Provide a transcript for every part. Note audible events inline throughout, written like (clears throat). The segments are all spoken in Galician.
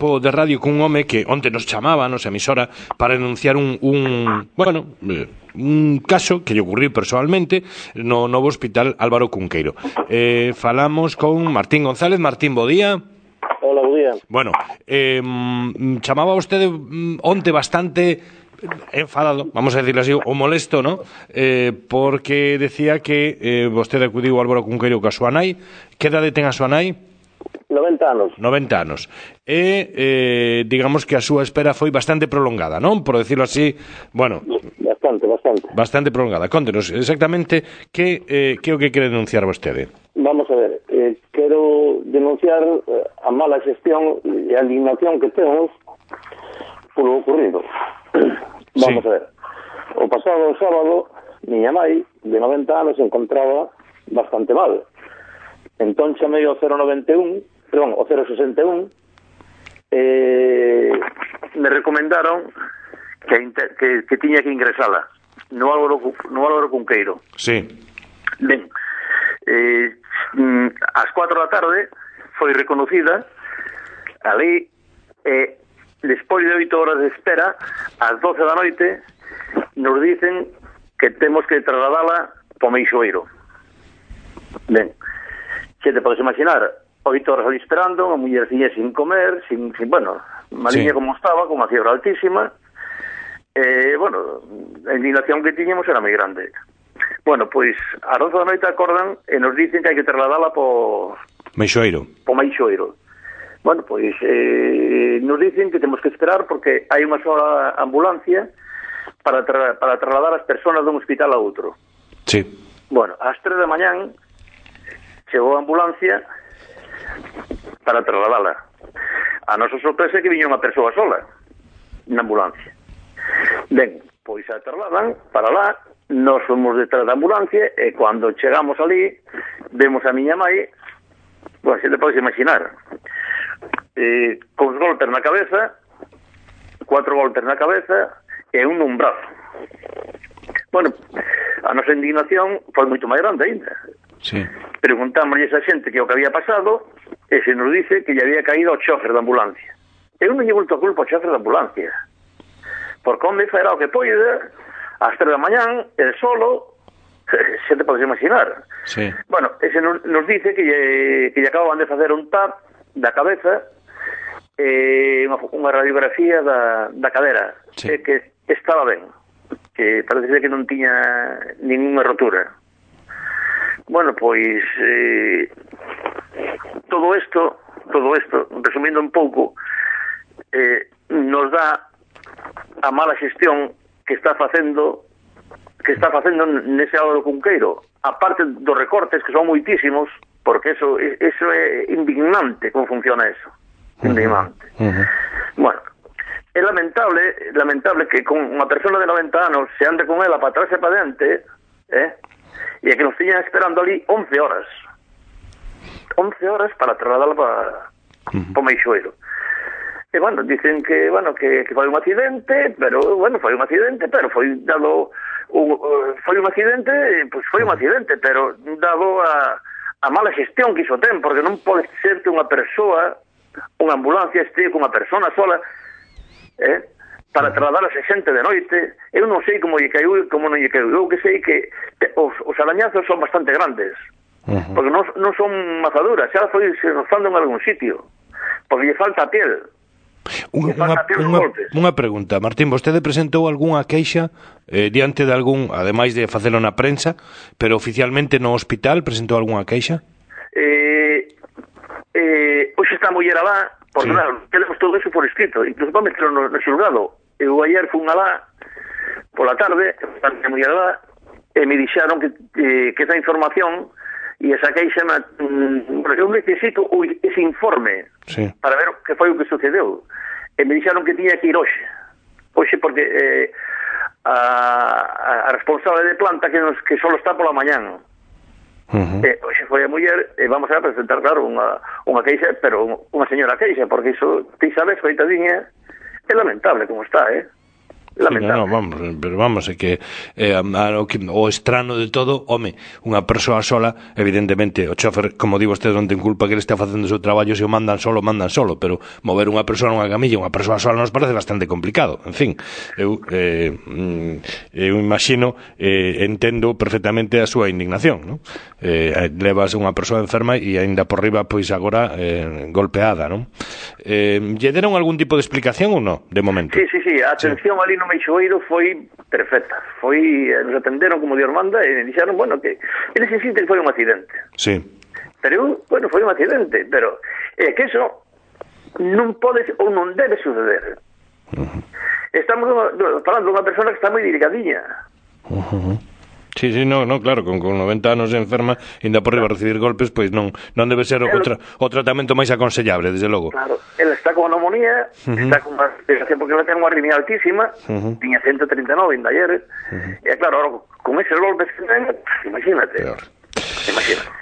De radio cun home que onte nos chamaba nos emisora para denunciar un, un bueno, eh, un caso que lle ocurriu personalmente no novo hospital Álvaro Cunqueiro. Eh, falamos con Martín González. Martín, bo día. Hola, bo día. Bueno, eh, chamaba vostede onte bastante enfadado, vamos a decirlo así, o molesto, ¿no? Eh, porque decía que eh, vostede acudiu ao Álvaro Cunqueiro ca súa nai. Que edade ten a súa nai? 90 anos. 90 anos. E, eh, digamos que a súa espera foi bastante prolongada, non? Por decirlo así, bueno... Bastante, bastante. Bastante prolongada. Contenos exactamente que, eh, que é o que quere denunciar vostede. Vamos a ver, eh, quero denunciar eh, a mala xestión e a indignación que temos polo ocurrido. (clears throat) Vamos sí. a ver. O pasado sábado, miña mai, de 90 anos, se encontraba bastante mal. Entón chamei ao 091 perdón, o 061, eh, me recomendaron que, que, que tiña que ingresala no Álvaro, no Álvaro Cunqueiro. Sí. Ben, eh, mm, ás 4 da tarde foi reconocida a lei eh, despois de 8 horas de espera ás 12 da noite nos dicen que temos que trasladala para Meixoeiro. Ben, Xe te podes imaginar oito horas ali esperando, a mullerciña sin comer, sin, sin bueno, maliña sí. como estaba, con unha fiebre altísima, e, eh, bueno, a indignación que tiñemos era moi grande. Bueno, pois, a roza da noite acordan e nos dicen que hai que trasladala po... Meixoeiro. Po Meixoeiro. Bueno, pois, eh, nos dicen que temos que esperar porque hai unha sola ambulancia para, tra para trasladar as persoas dun hospital a outro. Sí. Bueno, ás tres da mañán chegou a ambulancia para trasladala. A nosa sorpresa é que viña unha persoa sola na ambulancia. Ben, pois a trasladan para lá, nos fomos detrás da ambulancia e cando chegamos ali vemos a miña mãe Pois se te podes imaginar eh, con golpes na cabeza Cuatro golpes na cabeza E un nun brazo Bueno, a nosa indignación foi moito máis grande ainda sí. Preguntámoslle a xente que o que había pasado e se nos dice que lle había caído o chofer da ambulancia. Eu non lle volto a culpa ao chofer da ambulancia. Por onde fará o que poide, ás tres da mañán, el solo, (laughs) se te podes imaginar. Sí. Bueno, ese nos, nos dice que lle, que lle acababan de facer un tap da cabeza eh, unha, unha radiografía da, da cadera, sí. eh, que estaba ben, que parece que non tiña ninguna rotura. Bueno, pois eh, todo isto, todo isto, resumindo un pouco, eh, nos dá a mala xestión que está facendo que está facendo nese lado do Cunqueiro, aparte dos recortes que son moitísimos, porque eso eso é indignante como funciona eso. Indignante. Uh -huh. Bueno, é lamentable, lamentable que con unha persona de 90 anos se ande con ela para atrás e para diante, eh? e que nos tiñan esperando ali 11 horas. 11 horas para trasladalo para, uh -huh. para Meixoeiro. E, bueno, dicen que, bueno, que, que foi un accidente, pero, bueno, foi un accidente, pero foi dado... Un, eh, uh, foi un accidente, pois pues foi un accidente, pero dado a, a mala xestión que iso ten, porque non pode ser que unha persoa, unha ambulancia este unha persona sola, eh, para trasladar a xente de noite, eu non sei como lle caiu e como non lle caiu, eu que sei que os, os arañazos son bastante grandes, Uh -huh. Porque non, non son mazaduras, xa foi se rozando en algún sitio. Porque lle falta piel. Unha, unha, unha pregunta, Martín, vostede presentou algunha queixa eh, diante de algún, ademais de facelo na prensa, pero oficialmente no hospital presentou algunha queixa? Eh, eh, hoxe está moi alá, por sí. claro, tenemos todo eso por escrito, incluso para meterlo no, no xulgado. Eu ayer fun alá, pola tarde, estaba moi alá, e me dixaron que, eh, que esa información e esa queixa na, mm, eu necesito ese informe sí. para ver que foi o que sucedeu e me dixeron que tiña que ir hoxe hoxe porque eh, a, a responsable de planta que, nos, que só está pola mañán Uh -huh. eh, hoxe foi a muller e vamos a presentar, claro, unha, unha queixa, pero unha señora queixa, porque iso, ti sabes, coitadiña, é lamentable como está, eh? lamentable. No, no, vamos, pero vamos, é que eh, o, que, o estrano de todo, home, unha persoa sola, evidentemente, o chofer, como digo, este non ten culpa que ele está facendo o seu traballo, se o mandan solo, mandan solo, pero mover unha persoa nunha camilla, unha persoa sola nos parece bastante complicado. En fin, eu, eh, mm, eu imagino, eh, entendo perfectamente a súa indignación, non? Eh, levas unha persoa enferma e aínda por riba, pois agora, eh, golpeada, non? Eh, lle deron algún tipo de explicación ou non, de momento? Sí, sí, sí, atención sí. ali no Meixoeiro foi perfecta. Foi, nos atenderon como Dios manda e dixeron, bueno, que eles insisten que foi un accidente. Sí. Pero eu, bueno, foi un accidente, pero é eh, que eso non pode ou non debe suceder. Uh -huh. Estamos falando dunha persona que está moi delicadinha. Uh -huh. Sí, sí, no, no, claro, con, con 90 anos enferma, ainda por riba recibir golpes, pois non non debe ser o, tra, o tratamento máis aconsellable, desde logo. Claro, ela está con neumonía, uh -huh. está con unha porque ela ten unha arritmia altísima, uh -huh. tiña 139 en ayer, uh -huh. e claro, ahora, con eses golpes que ten, imagínate. Peor.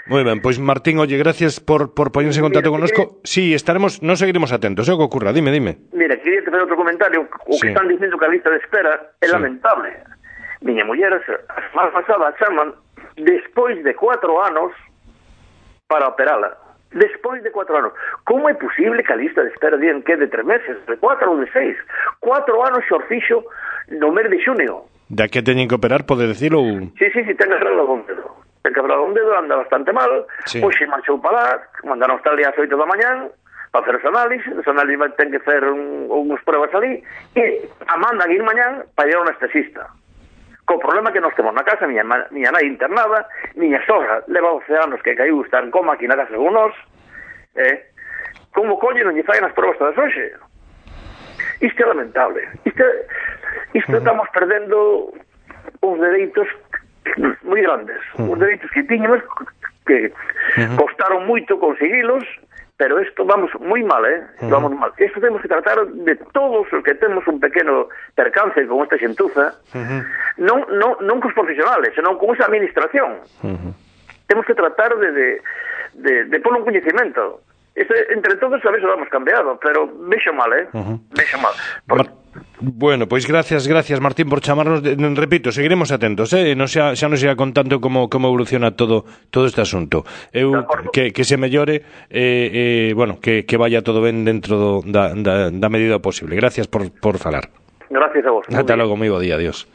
Moi ben, pois Martín, oye, gracias por, por poñerse en contacto connosco. Sí, estaremos, non seguiremos atentos, é o que ocurra, dime, dime. Mira, quería te fazer outro comentario, o sí. que están dicindo que a lista de espera é sí. lamentable miña muller a semana pasada chaman despois de cuatro anos para operala. Despois de cuatro anos. Como é posible que a lista de espera dien que de tres meses, de cuatro ou de seis? Cuatro anos xor fixo no mes de xunio. Da que teñen que operar, pode decirlo? Sí, sí, sí, ten que cerrar algún dedo. Ten que cerrar algún dedo, anda bastante mal. Sí. Oxe marchou para lá, mandaron hasta ali ás oito da mañán, para hacer os análises, os análisis ten que facer un, unhas pruebas ali, e a mandan ir mañán para ir a un anestesista co problema que nós temos na casa, miña, miña nai internada, miña sogra leva 12 anos que caiu está en coma aquí na casa con nós, eh? como colle non lle faen as probas todas hoxe? Isto é lamentable. Isto, isto mm. estamos perdendo uns dereitos moi grandes, mm. uns dereitos que tiñemos que mm-hmm. costaron moito conseguilos, pero isto vamos moi mal, eh? Mm-hmm. Vamos mal. Isto temos que tratar de todos os que temos un pequeno percance con esta xentuza, uh -huh non, non, non cos profesionales, senón con esa administración. Uh -huh. Temos que tratar de, de, de, un coñecimento. Este, entre todos a veces lo hemos cambiado, pero vexo mal, eh? Uh -huh. Vexo mal. Bueno, pois gracias, gracias Martín por chamarnos, de, repito, seguiremos atentos, eh, non xa, xa nos irá contando como, como evoluciona todo todo este asunto. Eu que, que se mellore eh, eh, bueno, que, que vaya todo ben dentro do, da, da, da medida posible. Gracias por, por falar. Gracias a vos. Ata logo, moi bo día, adiós.